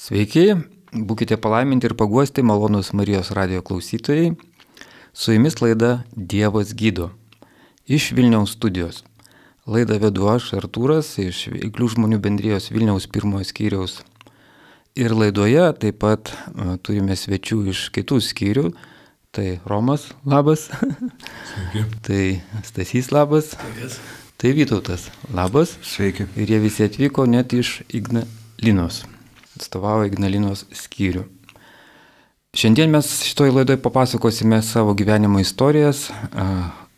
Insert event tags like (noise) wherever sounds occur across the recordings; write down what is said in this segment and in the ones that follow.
Sveiki, būkite palaiminti ir paguosti malonus Marijos radio klausytojai. Su jumis laida Dievas gydo. Iš Vilniaus studijos. Laidą vedu aš, Artūras, iš Veiklių žmonių bendrijos Vilniaus pirmojo skyriaus. Ir laidoje taip pat a, turime svečių iš kitų skyrių. Tai Romas, labas. Sveiki. (laughs) tai Stasys, labas. Sveikas. Tai Vytautas, labas. Sveiki. Ir jie visi atvyko net iš Ignalinos. Atstovavo Ignalinos skyrių. Šiandien mes šitoje laidoje papasakosime savo gyvenimo istorijas,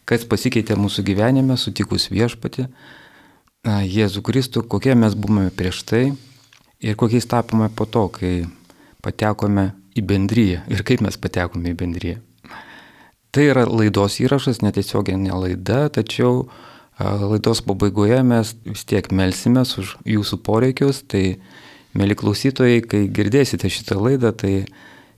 kas pasikeitė mūsų gyvenime sutikus viešpati, Jėzų Kristų, kokie mes buvome prieš tai ir kokiais tapome po to, kai patekome į bendryją ir kaip mes patekome į bendryją. Tai yra laidos įrašas, netiesioginė laida, tačiau laidos pabaigoje mes vis tiek melsimės už jūsų poreikius. Tai, mėly klausytojai, kai girdėsite šitą laidą, tai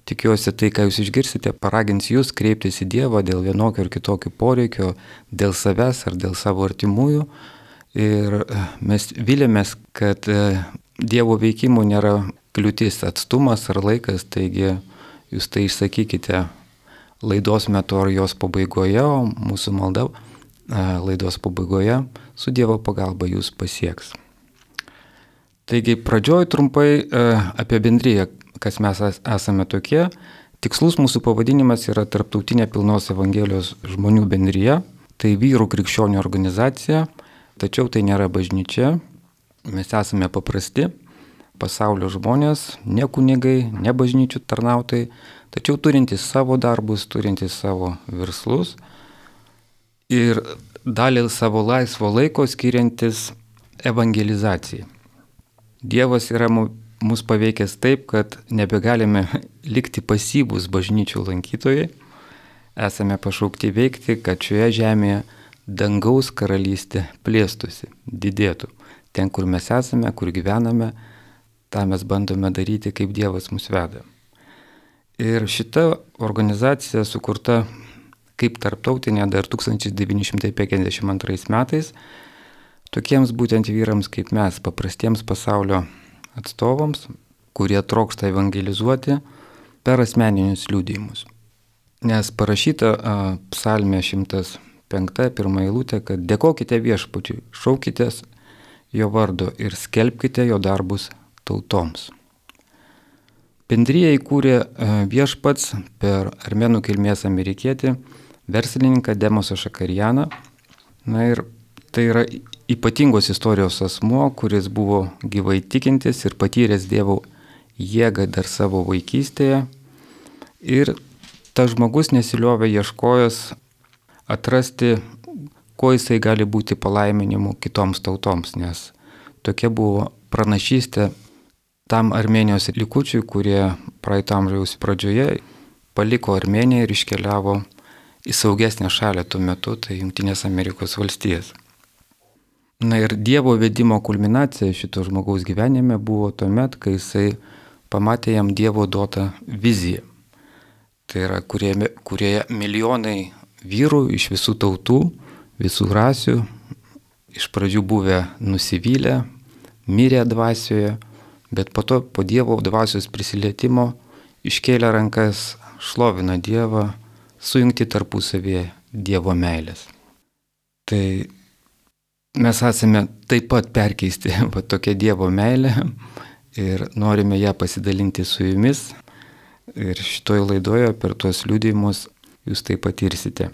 tikiuosi tai, ką jūs išgirsite, paragins jūs kreiptis į Dievą dėl vienokio ir kitokio poreikio, dėl savęs ar dėl savo artimųjų. Ir e, mes vilėmės, kad e, Dievo veikimų nėra kliūtis atstumas ar laikas, taigi jūs tai išsakykite laidos metu ar jos pabaigoje, o mūsų malda e, laidos pabaigoje su Dievo pagalba jūs pasieks. Taigi pradžioj trumpai e, apie bendryją, kas mes es- esame tokie. Tikslus mūsų pavadinimas yra Tarptautinė pilnos Evangelijos žmonių bendryje. Tai vyrų krikščionių organizacija, tačiau tai nėra bažnyčia. Mes esame paprasti pasaulio žmonės, ne kunigai, ne bažnyčių tarnautojai, tačiau turintys savo darbus, turintys savo verslus ir dalį savo laisvo laiko skiriantis evangelizacijai. Dievas yra mu- mus paveikęs taip, kad nebegalime likti pasyvus bažnyčių lankytojai. Esame pašaukti veikti, kad šioje žemėje dangaus karalystė plėstųsi, didėtų. Ten, kur mes esame, kur gyvename, tą mes bandome daryti, kaip Dievas mus veda. Ir šita organizacija sukurta kaip tarptautinė dar 1952 metais tokiems būtent vyrams kaip mes, paprastiems pasaulio atstovams, kurie troksta evangelizuoti per asmeninius liūdėjimus. Nes parašyta a, psalmė 105 pirmą eilutę, kad dėkokite viešpačiui, šaukitės jo vardo ir skelbkite jo darbus tautoms. Bendryje įkūrė viešpats per armenų kilmės amerikietį verslininką Demosą Šakarianą. Na ir tai yra ypatingos istorijos asmuo, kuris buvo gyvai tikintis ir patyręs Dievo jėgą dar savo vaikystėje. Ir tas žmogus nesiliovė ieškojęs atrasti, kuo jisai gali būti palaiminimu kitoms tautoms, nes tokia buvo pranašystė tam Armenijos likučiui, kurie praeito amžiaus pradžioje paliko Armeniją ir iškeliavo į saugesnę šalį tuo metu, tai Junktinės Amerikos valstijas. Na ir Dievo vedimo kulminacija šito žmogaus gyvenime buvo tuomet, kai jisai pamatė jam Dievo duotą viziją. Tai yra, kurioje, kurioje milijonai vyrų iš visų tautų, visų rasių, iš pradžių buvę nusivylę, mirę dvasioje, bet po to po Dievo dvasios prisilietimo iškėlė rankas, šlovina Dievą, sujungti tarpusavėje Dievo meilės. Tai mes esame taip pat perkeisti (laughs) va, tokia Dievo meilė ir norime ją pasidalinti su jumis. Ir šitoje laidoje per tuos liūdėjimus jūs tai patirsite.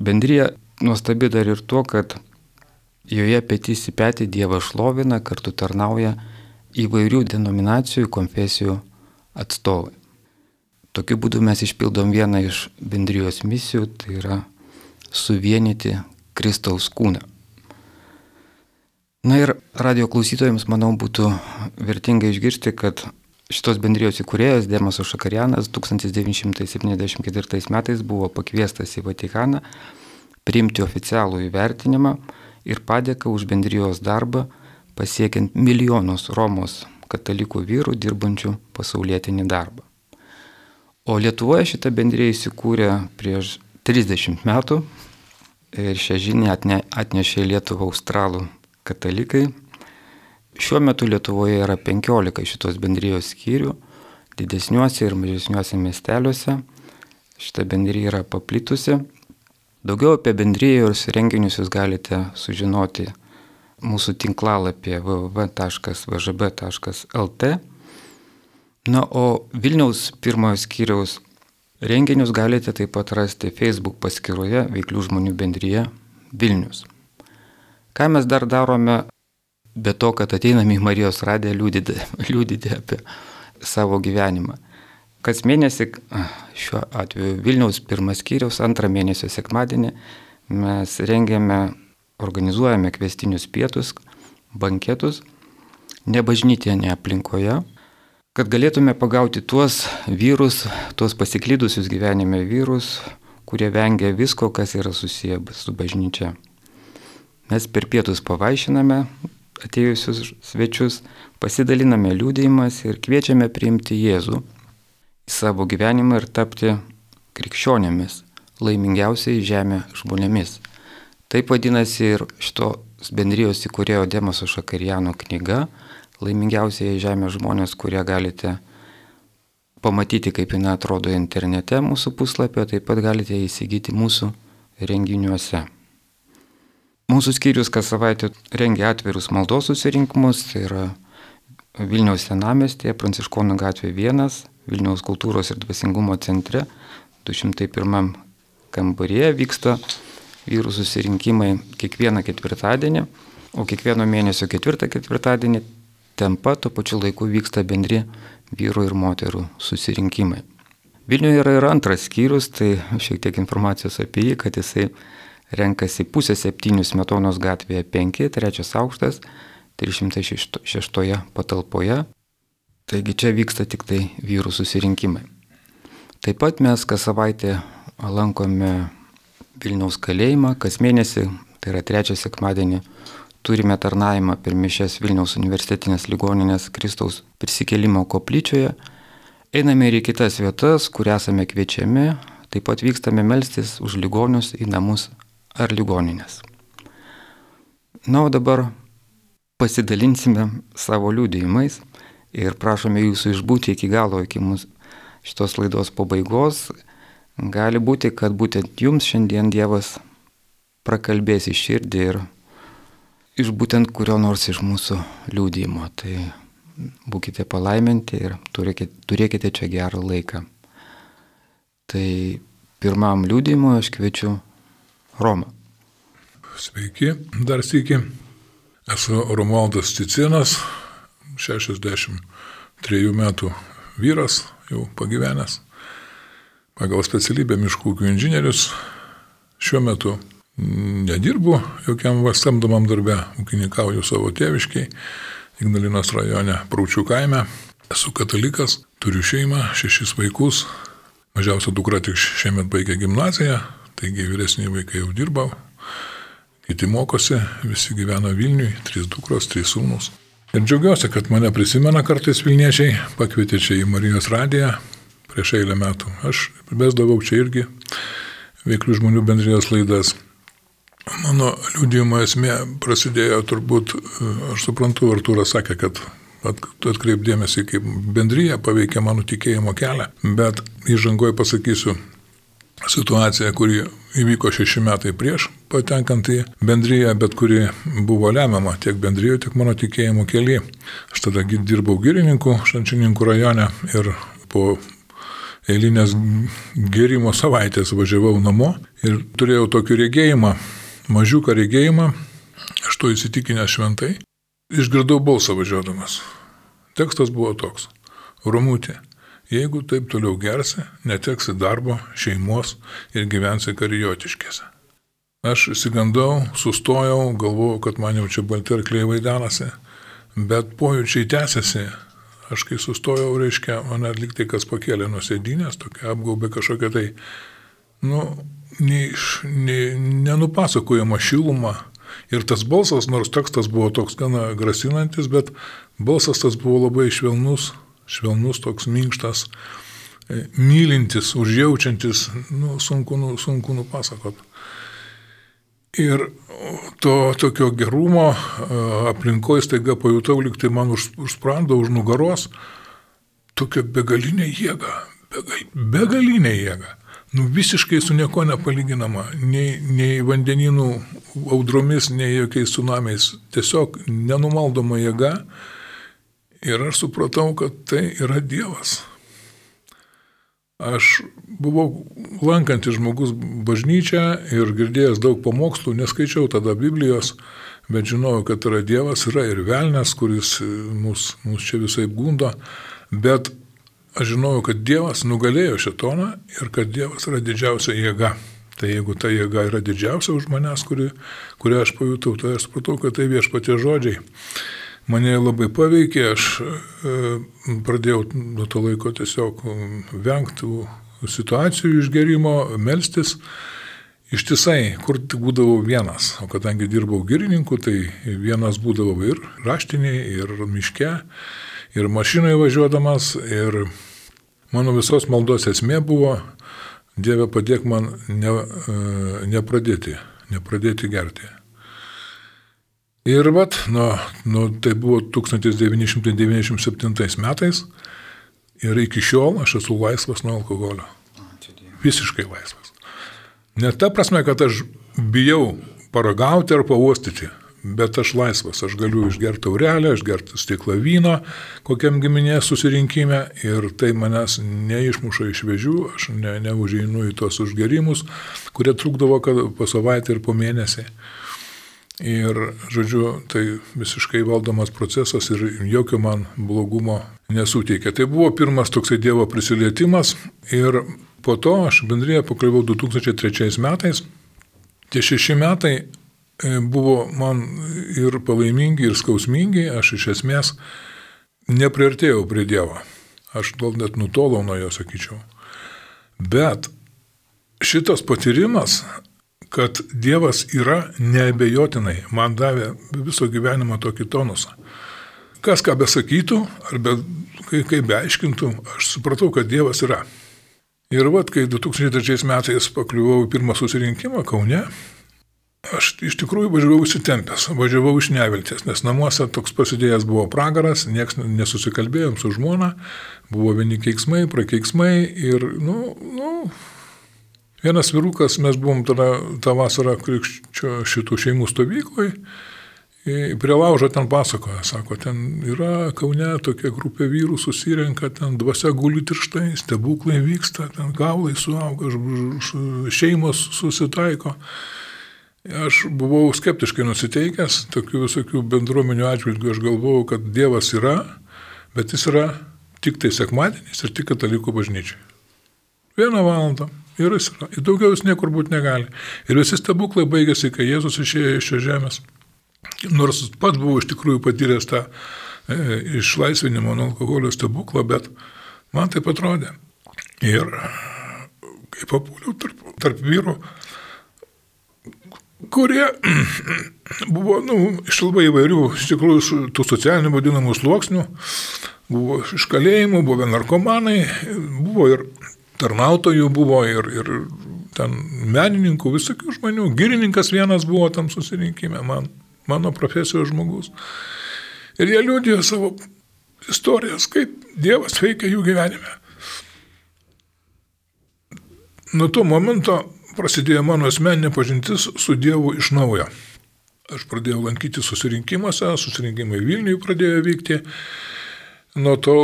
Bendrija nuostabi dar ir tuo, kad joje petys į petį Dievą šlovina, kartu tarnauja įvairių denominacijų, konfesijų atstovai. Tokiu būdu mes išpildom vieną iš bendrijos misijų, tai yra suvienyti Kristaus kūną. Na ir radio klausytojams, manau, būtų vertinga išgirsti, kad šitos bendrijos įkūrėjas Demas Ošakarianas 1974 metais buvo pakviestas į Vatikaną priimti oficialų įvertinimą ir padėką už bendrijos darbą pasiekiant milijonus Romos katalikų vyrų dirbančių pasaulietinį darbą. O Lietuvoje šita bendrėja įsikūrė prieš 30 metų ir šią žinią atne, atnešė Lietuvą australų katalikai. Šiuo metu Lietuvoje yra 15 šitos bendrijos skyrių, didesniuose ir mažesniuose miesteliuose. Šita bendryja yra paplitusi. Daugiau apie bendrijos renginius jūs galite sužinoti mūsų tinklalapyje www.vžb.lt. Na, o Vilniaus pirmojo skyriaus renginius galite taip pat rasti Facebook paskyroje Veiklių žmonių bendryje Vilnius. Ką mes dar darome be to, kad ateiname į Marijos radiją liūdyti, liūdyti (laughs) apie savo gyvenimą. Kas mėnesį, šiuo atveju Vilniaus pirmas skyriaus, antrą mėnesio sekmadienį, mes rengiame, organizuojame kvestinius pietus, banketus, nebažnytėje aplinkoje, kad galėtume pagauti tuos vyrus, tuos pasiklydusius gyvenime vyrus, kurie vengia visko, kas yra susiję su bažnyčia. Mes per pietus pavaišiname atėjusius svečius, pasidaliname liūdėjimas ir kviečiame priimti Jėzų į savo gyvenimą ir tapti krikščionėmis, laimingiausiai žemė žmonėmis. Taip vadinasi ir šitos bendrijos įkūrėjo Demaso Šakariano knyga Laimingiausiai žemė žmonės, kurie galite pamatyti, kaip jinai atrodo internete mūsų puslapio, taip pat galite įsigyti mūsų renginiuose. Mūsų skyrius kas savaitę rengia atvirus maldos susirinkimus, tai yra Vilniaus senamestėje, Pranciškonų gatvė 1, Vilniaus kultūros ir dvasingumo centre, 201 kambaryje vyksta vyrų susirinkimai kiekvieną ketvirtadienį, o kiekvieno mėnesio ketvirtą ketvirtadienį ten pat tuo pačiu laiku vyksta bendri vyrų ir moterų susirinkimai. Vilniuje yra ir antras skyrius, tai šiek tiek informacijos apie jį, kad jisai renkasi pusę septynių Smetonos gatvėje 5, trečias aukštas, 306 patalpoje. Taigi čia vyksta tik tai vyrų susirinkimai. Taip pat mes kas savaitę lankome Vilniaus kalėjimą, kas mėnesį, tai yra trečią sekmadienį, turime tarnavimą per mišęs Vilniaus universitetinės ligoninės Kristaus prisikėlimo koplyčioje. Einame ir į kitas vietas, kur esame kviečiami, taip pat vykstame melstis už ligonius į namus ar ligoninės. Na, o dabar pasidalinsime savo liūdėjimais ir prašome jūsų išbūti iki galo, iki mūsų šitos laidos pabaigos. Gali būti, kad būtent jums šiandien Dievas prakalbės į širdį ir iš būtent kurio nors iš mūsų liūdėjimo. Tai būkite palaiminti ir turėkite, turėkite čia gerą laiką. Tai pirmam liūdėjimui aš kviečiu Romą. Sveiki, dar sėki. Esu Romualdas Ticinas, 63 metų vyras, jau pagyvenęs. Pagal specialybę miškų ūkio inžinierius. Šiuo metu nedirbu jokiam vastamdomam darbe, ūkininkauju savo tėviškiai, Ignalinos rajone Prūčių kaime. Esu katalikas, turiu šeimą, šešis vaikus. Mažiausia dukra tik šiemet baigė gimnaziją, Taigi vyresniai vaikai jau dirba, kiti mokosi, visi gyvena Vilniui, trys dukros, trys sūnus. Ir džiaugiuosi, kad mane prisimena kartais Vilniečiai, pakvietė čia į Marijos radiją prieš eilę metų. Aš besdavau čia irgi veiklių žmonių bendrijos laidas. Mano liūdėjimo esmė prasidėjo turbūt, aš suprantu, Artūras sakė, kad atkreipdėmėsi, kaip bendryje paveikia mano tikėjimo kelią, bet įžangoje pasakysiu, situacija, kuri įvyko šeši metai prieš patenkant į bendryją, bet kuri buvo lemiama tiek bendryje, tiek mano tikėjimo kelyje. Aš tada dirbau girininku Šančininkų rajone ir po eilinės gerimo savaitės važiavau namo ir turėjau tokį regėjimą, mažiuką regėjimą, aš to įsitikinęs šventai, išgirdau balsą važiuodamas. Tekstas buvo toks. Romutė, Jeigu taip toliau gersi, neteksi darbo, šeimos ir gyvensi karijotiškėse. Aš įsigandau, sustojau, galvojau, kad man jau čia balterkliai vaidenasi, bet pojūčiai tęsiasi. Aš kai sustojau, reiškia, mane liktai kas pakėlė nuo sėdynės, tokia apgaubė kažkokia tai, nu, neiš, ne, nenupasakojama šiluma. Ir tas balsas, nors tekstas buvo toks gana grasinantis, bet balsas tas buvo labai švelnus, švelnus, toks minkštas, e, mylintis, užjaučiantis, nu, sunku, nu, sunku nupasakot. Ir to tokio gerumo aplinkoje staiga pajutau, lyg tai man už, už sprando, už nugaros, tokią begalinę jėgą, begal, begalinę jėgą. Nu, visiškai su nieko nepalyginama, nei, nei vandeninų audromis, nei jokiais tsunamiais. Tiesiog nenumaldoma jėga. Ir aš supratau, kad tai yra Dievas. Aš buvau lankantis žmogus bažnyčią ir girdėjęs daug pamokslų, neskaičiau tada Biblijos, bet žinojau, kad yra Dievas, yra ir velnės, kuris mus, mus čia visai gundo, bet aš žinojau, kad Dievas nugalėjo šitoną ir kad Dievas yra didžiausia jėga. Tai jeigu ta jėga yra didžiausia už manęs, kuri, kurią aš pajutau, tai aš supratau, kad tai viešpatie žodžiai mane labai paveikė, aš e, pradėjau nuo to laiko tiesiog vengti situacijų išgerimo, melstis. Ištisai, kur tik būdavau vienas, o kadangi dirbau girininku, tai vienas būdavau ir raštiniai, ir miške, ir mašinoje važiuodamas, ir mano visos maldos esmė buvo, Dieve padėk man ne, e, nepradėti, nepradėti gerti. Ir vat, nu, nu, tai buvo 1997 metais ir iki šiol aš esu laisvas nuo alkoholio. Visiškai laisvas. Ne ta prasme, kad aš bijau paragauti ar pauostyti, bet aš laisvas, aš galiu išgerti taurelę, išgerti stiklą vyno kokiam giminės susirinkime ir tai manęs neišmuša iš vežių, aš ne, neužeinu į tos užgerimus, kurie trukdavo po savaitę ir po mėnesį. Ir, žodžiu, tai visiškai valdomas procesas ir jokio man blogumo nesuteikė. Tai buvo pirmas toksai Dievo prisilietimas ir po to aš bendrėje pakliuvau 2003 metais. Tie šeši metai e, buvo man ir palaimingi, ir skausmingi, aš iš esmės nepriartėjau prie Dievo. Aš gal net nutolau nuo jo, sakyčiau. Bet šitas patyrimas kad Dievas yra neabejotinai, man davė viso gyvenimo tokį tonusą. Kas ką besakytų, ar be, kai, kai beaiškintų, aš supratau, kad Dievas yra. Ir vad, kai 2003 metais pakliuvau į pirmą susirinkimą Kaune, aš iš tikrųjų važiavau įsitempęs, važiavau iš nevilties, nes namuose toks pasidėjęs buvo pragaras, nieks nesusikalbėjom su žmona, buvo vieni keiksmai, prakeiksmai ir, nu, nu, Vienas vyrukas, mes buvom tada tą vasarą krikščio šitų šeimų stovykloj, prie laužo ten pasakoja, sako, ten yra Kaune tokia grupė vyrų susirenka, ten dvasia guli tirštai, stebuklai vyksta, ten gaulai suauga, šeimos susitaiko. Aš buvau skeptiškai nusiteikęs, tokių visokių bendruomenių atžvilgių, aš galvojau, kad Dievas yra, bet jis yra tik tai sekmadienis ir tik katalikų bažnyčiai. Vieną valandą. Ir jis yra. Ir daugiau jis niekur būti negali. Ir visi stebuklai baigėsi, kai Jėzus išėjo iš šios žemės. Nors pats buvau iš tikrųjų patyręs tą e, išlaisvinimo nuo alkoholio stebuklą, bet man tai atrodė. Ir kai papuoliau tarp, tarp vyrų, kurie (clears throat) buvo nu, iš labai įvairių, iš tikrųjų, tų socialinių vadinamų sluoksnių, buvo iš kalėjimų, buvo narkomanai, buvo ir tarnautojų buvo ir, ir ten menininkų, visokių žmonių. Girininkas vienas buvo tam susirinkime, man, mano profesijos žmogus. Ir jie liūdėjo savo istorijas, kaip Dievas veikia jų gyvenime. Nuo to momento prasidėjo mano asmeninė pažintis su Dievu iš naujo. Aš pradėjau lankyti susirinkimuose, susirinkimai Vilniuje pradėjo vykti nuo to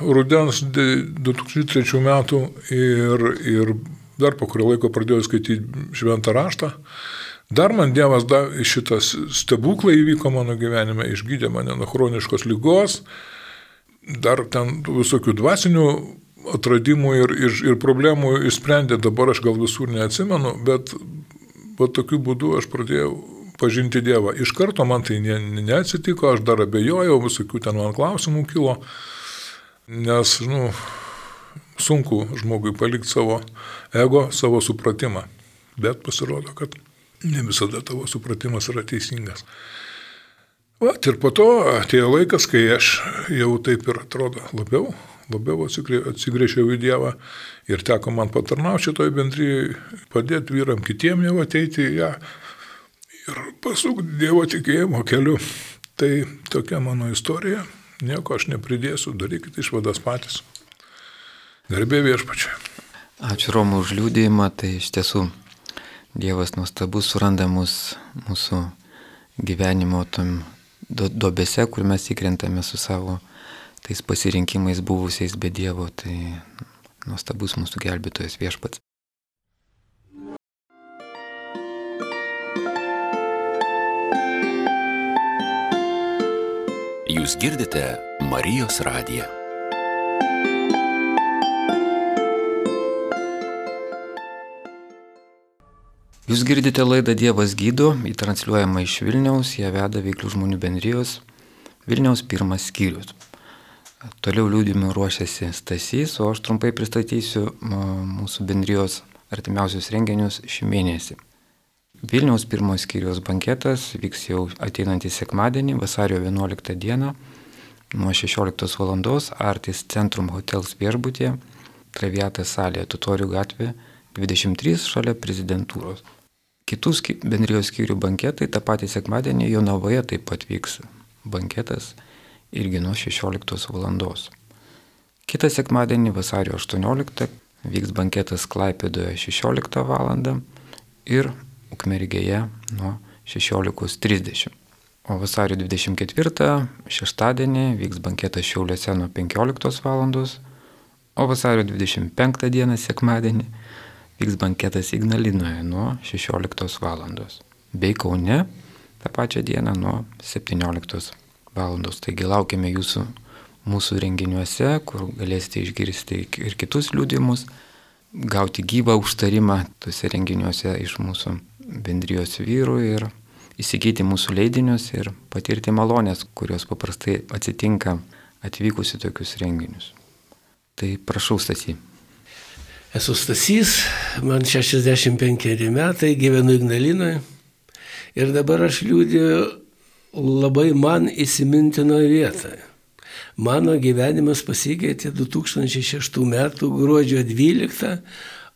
rudens 2003 metų ir, ir dar po kurio laiko pradėjau skaityti šventą raštą. Dar man Dievas davė šitas stebuklai įvyko mano gyvenime, išgydė mane nuo chroniškos lygos, dar ten visokių dvasinių atradimų ir, ir, ir problemų išsprendė, dabar aš gal visur neatsimenu, bet va tokiu būdu aš pradėjau pažinti Dievą. Iš karto man tai ne, neatsitiko, aš dar abejojau, visokių ten man klausimų kilo, nes, nu, sunku žmogui palikti savo ego, savo supratimą. Bet pasirodo, kad ne visada tavo supratimas yra teisingas. Vat ir po to atėjo laikas, kai aš jau taip ir atrodo labiau, labiau atsigrėžiau į Dievą ir teko man patarnauti šitoj bendryje, padėti vyram kitiem jau ateiti į ją. Ir pasuk Dievo tikėjimo keliu. Tai tokia mano istorija, nieko aš nepridėsiu, darykite išvadas patys. Garbė viešpačiai. Ačiū Romų už liūdėjimą, tai iš tiesų Dievas nuostabus suranda mus mūsų gyvenimo tom dobėse, kur mes įkrentame su savo tais pasirinkimais buvusiais be Dievo, tai nuostabus mūsų gelbėtojas viešpats. Jūs girdite Marijos radiją. Jūs girdite laidą Dievas gydo, įtransliuojama iš Vilniaus, ją veda Veiklių žmonių bendrijos Vilniaus pirmas skyrius. Toliau liūdimų ruošiasi Stasys, o aš trumpai pristatysiu mūsų bendrijos artimiausius renginius šį mėnesį. Vilniaus pirmos skyriaus banketas vyks jau ateinantį sekmadienį, vasario 11 dieną, nuo 16 val. Artis Centrum Hotels viešbutė, Traviatas salė, Tutorių gatvė 23 šalia prezidentūros. Kitus bendrijos skyrių banketai tą patį sekmadienį Jonavoje taip pat vyks banketas irgi nuo 16 val. Kitą sekmadienį vasario 18 vyks banketas Klaipėdoje 16 val. ir Ukmergėje nuo 16.30. O vasario 24 šeštadienį vyks banketas Šiauliuose nuo 15 val. O vasario 25 dieną sekmadienį vyks banketas Ignalinoje nuo 16 val. Bei Kaune tą pačią dieną nuo 17 val. Taigi laukiame jūsų mūsų renginiuose, kur galėsite išgirsti ir kitus liūdimus, gauti gyvą užtarimą tuose renginiuose iš mūsų bendrijos vyrų ir įsigyti mūsų leidinius ir patirti malonės, kurios paprastai atsitinka atvykus į tokius renginius. Tai prašau, Stasy. Esu Stasys, man 65 metai, gyvenu Ignalinoje ir dabar aš liūdėjau labai man įsimintinoje vietoje. Mano gyvenimas pasikeitė 2006 m. gruodžio 12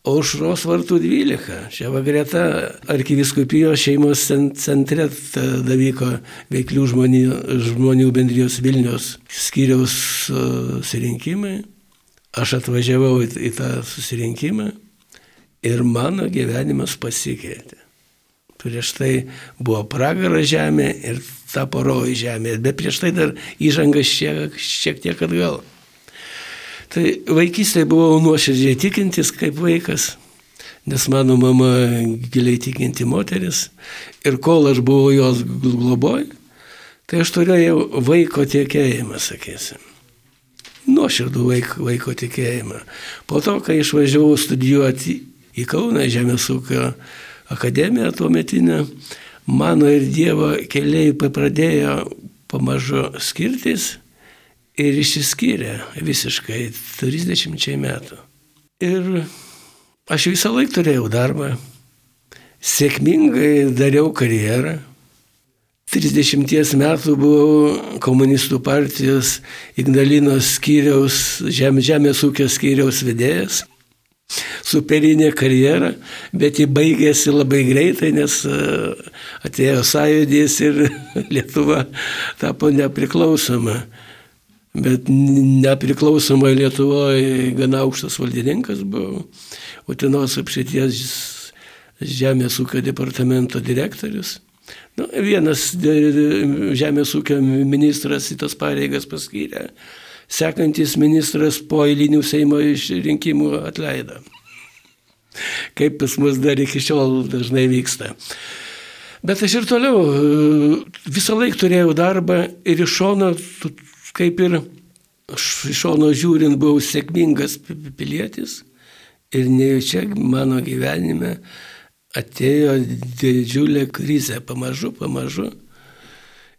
aušros vartų 12. Čia va greta arkiviskupijos šeimos centre tada vyko veiklių žmonių, žmonių bendrijos Vilnius skyriaus susirinkimai. Aš atvažiavau į, į tą susirinkimą ir mano gyvenimas pasikeitė. Prieš tai buvo pragara žemė ir tapo rojų žemė, bet prieš tai dar įžangas šiek, šiek tiek atgal. Tai vaikystėje buvau nuoširdžiai tikintis kaip vaikas, nes mano mama giliai tikinti moteris ir kol aš buvau jos globoj, tai aš turėjau vaiko tiekėjimą, sakysim. Nuoširdų vaiko, vaiko tikėjimą. Po to, kai išvažiavau studijuoti į Kauną Žemės ūkio akademiją tuo metinę, mano ir Dievo keliai pradėjo pamažu skirtis ir išsiskyrė visiškai 30 metų. Ir aš visą laiką turėjau darbą, sėkmingai dariau karjerą. 30 metų buvau komunistų partijos Ignalinos skyriaus, žem, žemės ūkio skyriaus vedėjas. Superinė karjera, bet ji baigėsi labai greitai, nes e, atėjo sąjūdys ir (laughs) Lietuva tapo nepriklausoma bet nepriklausomai Lietuvoje gana aukštas valdininkas buvo, Utinos apšėties žemės ūkio departamento direktorius. Nu, vienas žemės ūkio ministras į tas pareigas paskyrė, sekantis ministras po eilinių Seimo išrinkimų atleido. Kaip pas mus dar iki šiol dažnai vyksta. Bet aš ir toliau visą laiką turėjau darbą ir iš šono kaip ir aš iš šono žiūrint buvau sėkmingas pilietis ir nejučia mano gyvenime atėjo didžiulė krizė pamažu, pamažu.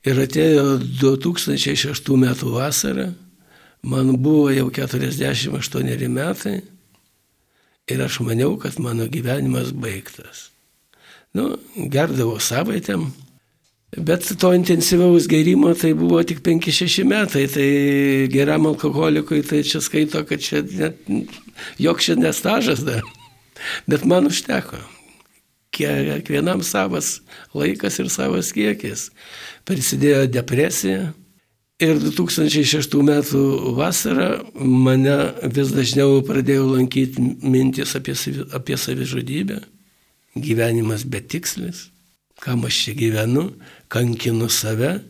Ir atėjo 2006 metų vasara, man buvo jau 48 metai ir aš maniau, kad mano gyvenimas baigtas. Nu, gerdavau savaitėm, Bet to intensyvaus gerimo tai buvo tik 5-6 metai, tai geram alkoholikui tai čia skaito, kad čia net, joks čia nestažas dar. Bet man užteko. kiekvienam savas laikas ir savas kiekis. Prisidėjo depresija. Ir 2006 metų vasarą mane vis dažniau pradėjo lankyti mintis apie, apie savižudybę. Gyvenimas betikslis. Kam aš čia gyvenu, kankinu save,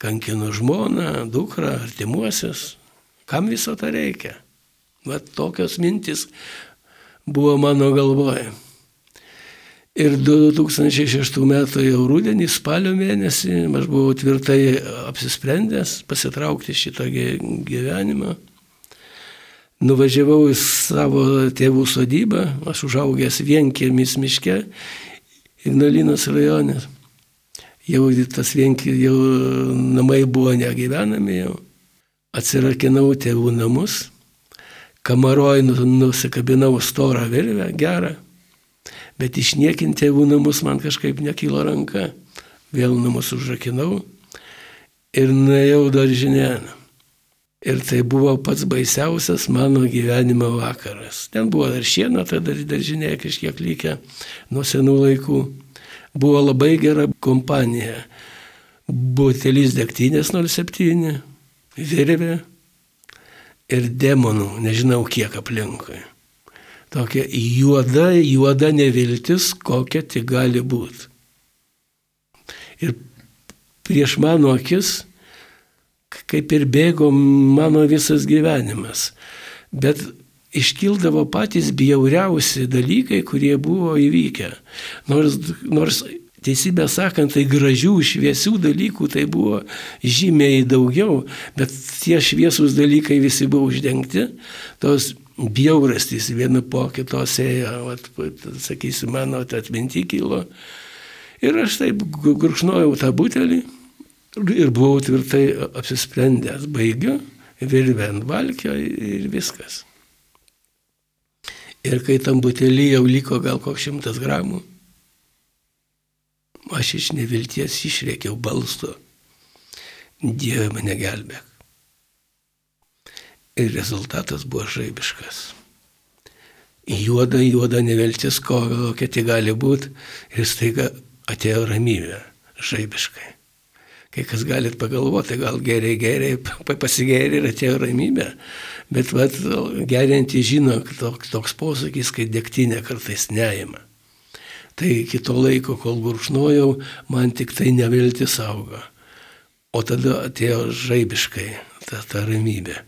kankinu žmoną, dukrą, artimuosius. Kam viso to reikia? Vat tokios mintis buvo mano galvoje. Ir 2006 metų jau rūdienį, spalio mėnesį, aš buvau tvirtai apsisprendęs pasitraukti šitą gyvenimą. Nuvažiavau į savo tėvų sodybą, aš užaugęs vienkiemis miške, Ignalinos rajonės. Jau tas vienkiemis, jau namai buvo negyvenami jau. Atsirakinau tėvų namus, kamaroj nusikabinau storą virvę, gerą, bet išniekinti tėvų namus man kažkaip nekylo ranka. Vėl namus užrakinau ir nuėjau daržinėn. Ir tai buvo pats baisiausias mano gyvenimo vakaras. Ten buvo dar šiena, tada daržinėje kažkiek lygia nuo senų laikų. Buvo labai gera kompanija. Butelis degtinės 07, virvė, ir demonų, nežinau kiek aplinkui. Tokia juoda, juoda neviltis, kokia tik gali būti. Ir prieš mano akis, kaip ir bėgo mano visas gyvenimas. Bet iškildavo patys bjauriausi dalykai, kurie buvo įvykę. Nors, nors Teisybę sakant, tai gražių, šviesių dalykų tai buvo žymiai daugiau, bet tie šviesūs dalykai visi buvo uždengti, tos bjaurastys viena po kitos ėjo, sakysiu, mano atminti kilo. Ir aš taip gurkšnojau tą butelį ir buvau tvirtai apsisprendęs, baigiu, virvę ant valkio ir viskas. Ir kai tam butelį jau liko gal koks šimtas gramų, Aš iš nevilties išrėkiau balsu. Dieve mane gelbėk. Ir rezultatas buvo žaibiškas. Juoda, juoda neviltis, kokia tai gali būti, ir staiga atėjo ramybė, žaibiškai. Kai kas galit pagalvoti, gal geriai, geriai, pasigeriai ir atėjo ramybė, bet vat, geriantį žino, toks, toks posakis, kai degtinė kartais neima. Tai iki to laiko, kol gurkšnojau, man tik tai neviltis auga. O tada atėjo žaibiškai ta, ta ramybė.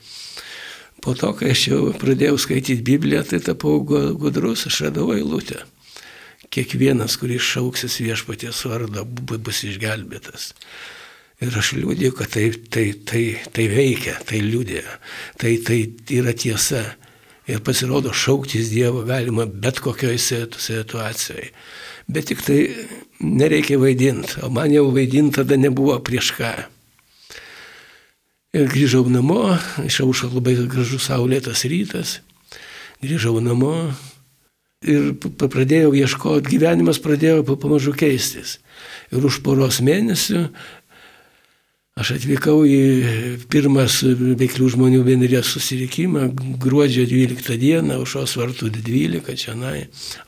Po to, kai aš jau pradėjau skaityti Bibliją, tai tapau gudrus, aš radau eilutę. Kiekvienas, kuris šauksis viešpaties vardą, bus išgelbėtas. Ir aš liūdėjau, kad tai, tai, tai, tai veikia, tai liūdė, tai, tai yra tiesa. Ir pasirodo, šauktis Dievo galima bet kokioje situacijoje. Bet tik tai nereikia vaidinti, o man jau vaidinti tada nebuvo prieš ką. Ir grįžau namo, išaušo labai gražus saulėtas rytas, grįžau namo ir pradėjau ieškoti, gyvenimas pradėjo pamažu keistis. Ir už poros mėnesių Aš atvykau į pirmas veiklių žmonių bendrijos susirinkimą gruodžio 12 dieną, užos vartų 12 čia.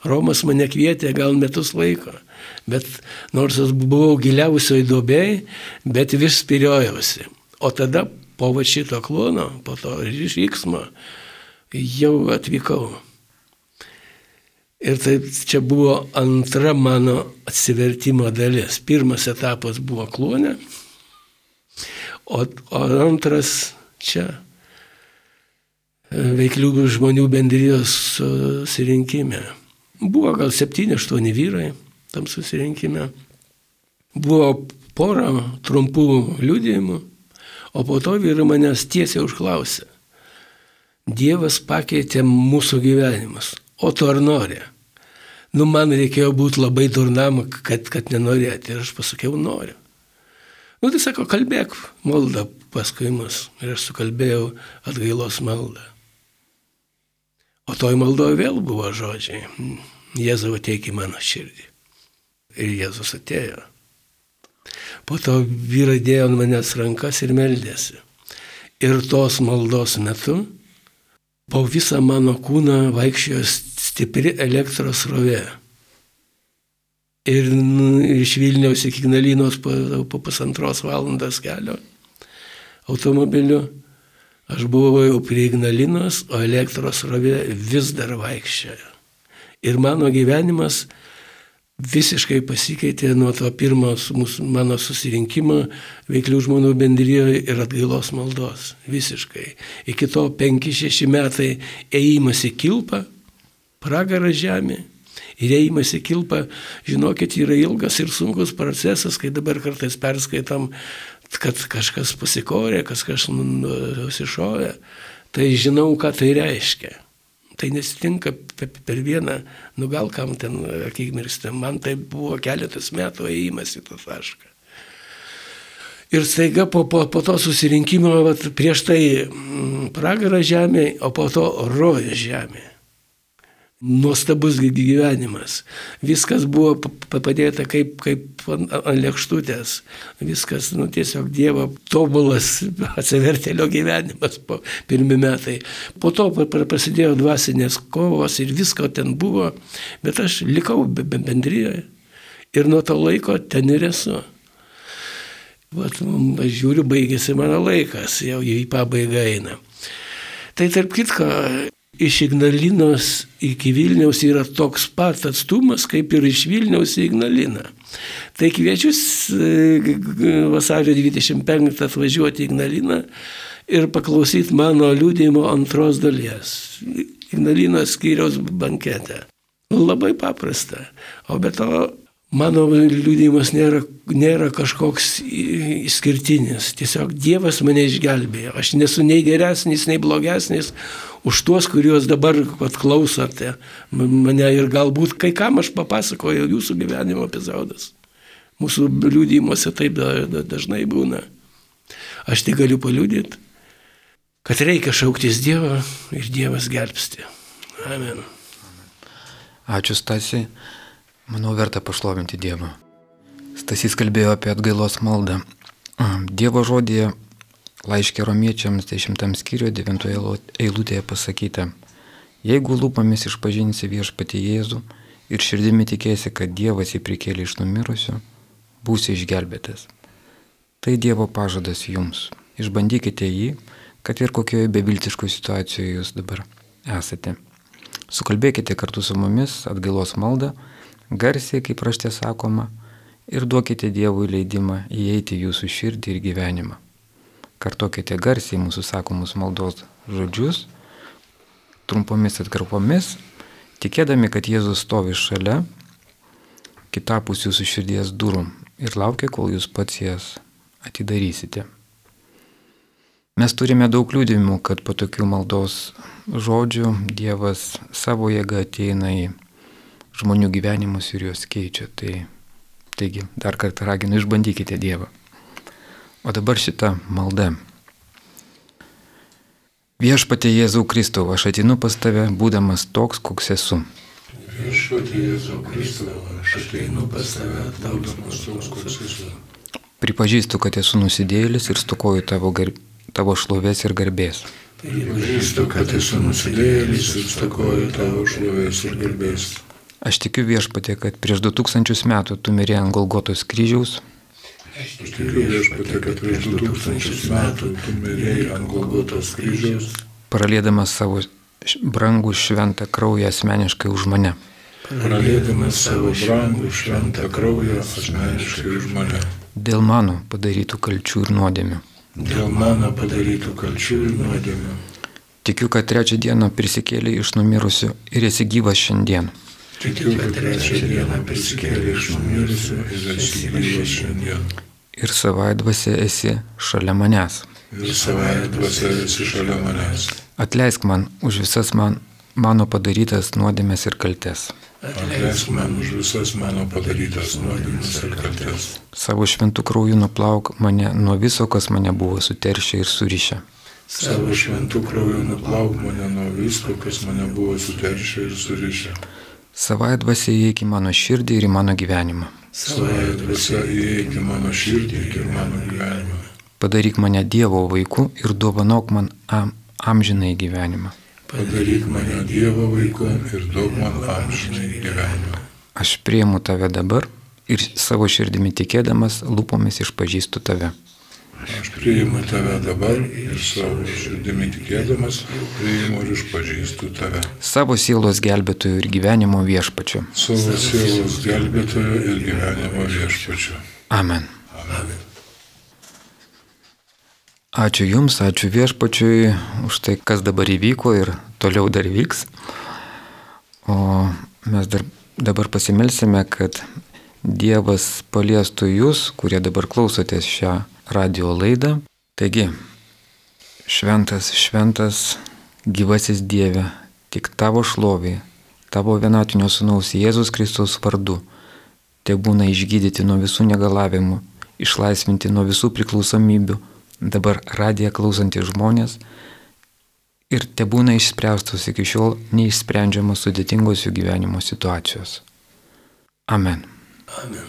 Romas mane kvietė gal metus laiko, bet nors aš buvau giliausioje duobėje, bet vis spiriojausi. O tada po va šito klono, po to ryšyksmo, jau atvykau. Ir tai čia buvo antra mano atsivertimo dalis. Pirmas etapas buvo klonė O, o antras čia veiklių žmonių bendrijos susirinkime. Buvo gal 7-8 vyrai tam susirinkime. Buvo pora trumpų liūdėjimų, o po to vyrai manęs tiesiai užklausė. Dievas pakeitė mūsų gyvenimus, o tu ar nori? Nu, man reikėjo būti labai durnam, kad, kad nenorėti. Ir aš pasakiau, noriu. Nu, tai sako, kalbėk maldą paskui mus. Ir aš sukalbėjau atgailos maldą. O toj maldoje vėl buvo žodžiai. Jėzau ateik į mano širdį. Ir Jėzus atėjo. Po to vyrai dėjo ant manęs rankas ir meldėsi. Ir tos maldos metu po visą mano kūną vaikščiojo stipri elektros rovė. Ir iš Vilniaus iki Ignalinos po, po pusantros valandos kelio automobiliu. Aš buvau jau prie Ignalinos, o elektros rovė vis dar vaikščiojo. Ir mano gyvenimas visiškai pasikeitė nuo to pirmo mano susirinkimo veiklių žmonių bendrijoje ir atgailos maldos. Visiškai. Iki to 5-6 metai ėjimas į kilpą, pragarą žemė. Ir ėjimas į kilpą, žinokit, yra ilgas ir sunkus procesas, kai dabar kartais perskaitam, kad kažkas pasikorė, kažkas nusišovė. Tai žinau, ką tai reiškia. Tai nesitinka per vieną, nu gal kam ten akimirkstam, man tai buvo keletas metų ėjimas į tą tašką. Ir staiga po, po, po to susirinkimo, vat, prieš tai mm, pragarą žemė, o po to roja žemė nuostabus gyvenimas. Viskas buvo padėta kaip, kaip ant lėkštutės. Viskas, nu, tiesiog Dievo tobulas (laughs) atsivertėlio gyvenimas po pirmi metai. Po to prasidėjo dvasinės kovos ir visko ten buvo, bet aš likau bendryje. Ir nuo to laiko ten ir esu. Vat, aš žiūriu, baigėsi mano laikas, jau į pabaigą eina. Tai tarp kitko, iš Ignalinos iki Vilniaus yra toks pat atstumas, kaip ir iš Vilniaus į Ignaliną. Tai kviečiu e, vasario 25 atvažiuoti į Ignaliną ir paklausyti mano liūdėjimo antros dalies. Ignalinos skyriaus bankete. Labai paprasta. O be to Mano liūdėjimas nėra, nėra kažkoks išskirtinis. Tiesiog Dievas mane išgelbėjo. Aš nesu nei geresnis, nei blogesnis už tuos, kuriuos dabar klausote mane ir galbūt kai kam aš papasakoju jūsų gyvenimo epizodas. Mūsų liūdėjimuose taip dažnai būna. Aš tik galiu paliūdėti, kad reikia šauktis Dievo ir Dievas gelbsti. Amen. Ačiū Stasi. Manau, verta pašlovinti Dievą. Stasys kalbėjo apie atgailos maldą. Dievo žodėje laiškė romiečiams 10 skyriuje 9 eilutėje pasakyta, jeigu lūpomis išpažinsi viešpati Jėzų ir širdimi tikėsi, kad Dievas jį prikėlė iš numirusių, būsi išgelbėtas. Tai Dievo pažadas jums. Išbandykite jį, kad ir kokioje beviltiškoje situacijoje jūs dabar esate. Sukalbėkite kartu su mumis atgailos maldą garsiai, kaip raštė sakoma, ir duokite Dievui leidimą įeiti jūsų širdį ir gyvenimą. Kartokite garsiai mūsų sakomus maldos žodžius, trumpomis atkarpomis, tikėdami, kad Jėzus stovi šalia, kitapus jūsų širdies durų ir laukia, kol jūs pats jas atidarysite. Mes turime daug liūdimų, kad po tokių maldos žodžių Dievas savo jėgą ateina į žmonių gyvenimus ir juos keičia. Tai, taigi, dar kartą raginu, išbandykite Dievą. O dabar šita malda. Viešpatie Jėzau Kristau, aš atinu pas tave, būdamas toks, koks esu. Viešpatie Jėzau Kristau, aš atinu pas tave, būdamas toks, koks esu. Pripažįstu, kad esu nusidėjėlis ir stokoju tavo, gar... tavo šlovės ir garbės. Pripažįstu, kad esu nusidėjėlis ir stokoju tavo šlovės ir garbės. Aš tikiu viešpatė, kad prieš 2000 metų tu mirė ant Golgotos kryžiaus. Aš tikiu viešpatė, kad prieš 2000 metų tu mirė ant Golgotos kryžiaus. Pralėdamas savo brangų šventą kraują asmeniškai už mane. Pralėdamas savo brangų šventą kraują asmeniškai už mane. Dėl mano padarytų kalčių ir nuodėmių. Dėl mano padarytų kalčių ir nuodėmių. Tikiu, kad trečią dieną prisikėlė iš numirusių ir esi gyvas šiandien. Tikiu, kad trečią dieną prisikėlė iš numirusių ir esi gyvas šiandien. Ir savai dvasia esi šalia manęs. Ir savai dvasia esi šalia manęs. Atleisk man už visas man, mano padarytas nuodėmės ir kaltes. Atleisk man už visas mano padarytas nuodėmės ir kaltes. Savo šventų krauju nuplauk mane nuo viso, kas mane buvo suteršę ir surišę. Savo šventų krauju nuplauk mane nuo visko, kas mane buvo suteršę ir surišę. Savai dvasia įeik į mano širdį ir į mano gyvenimą. Savai dvasia įeik į mano širdį ir mano gyvenimą. Padaryk mane Dievo vaiku ir dovanok man am, amžinai gyvenimą. Padaryk mane Dievo vaiku ir duok man amžinai gyvenimą. Aš prieimu tave dabar ir savo širdimi tikėdamas lūpomis išpažįstu tave. Aš priimu tave dabar ir savo širdimi tikėdamas, priimu ir išpažįstu tave. Savo sielos gelbėtojų ir gyvenimo viešpačiu. Savo sielos gelbėtojo ir gyvenimo viešpačiu. Amen. Ačiū Jums, ačiū viešpačiui už tai, kas dabar įvyko ir toliau dar vyks. O mes dar, dabar pasimelsime, kad Dievas paliestų Jūs, kurie dabar klausotės šią radio laidą. Taigi, šventas, šventas, gyvasis Dieve, tik Tavo šlovė, Tavo vienatinio sunaus Jėzus Kristus vardu, te būna išgydyti nuo visų negalavimų, išlaisvinti nuo visų priklausomybių, dabar radiją klausantys žmonės ir te būna išspręstos iki šiol neišsprendžiamos sudėtingos jų gyvenimo situacijos. Amen. Amen.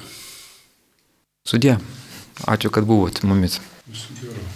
Sudė. Ačiū, kad buvot mumis. Visu geru.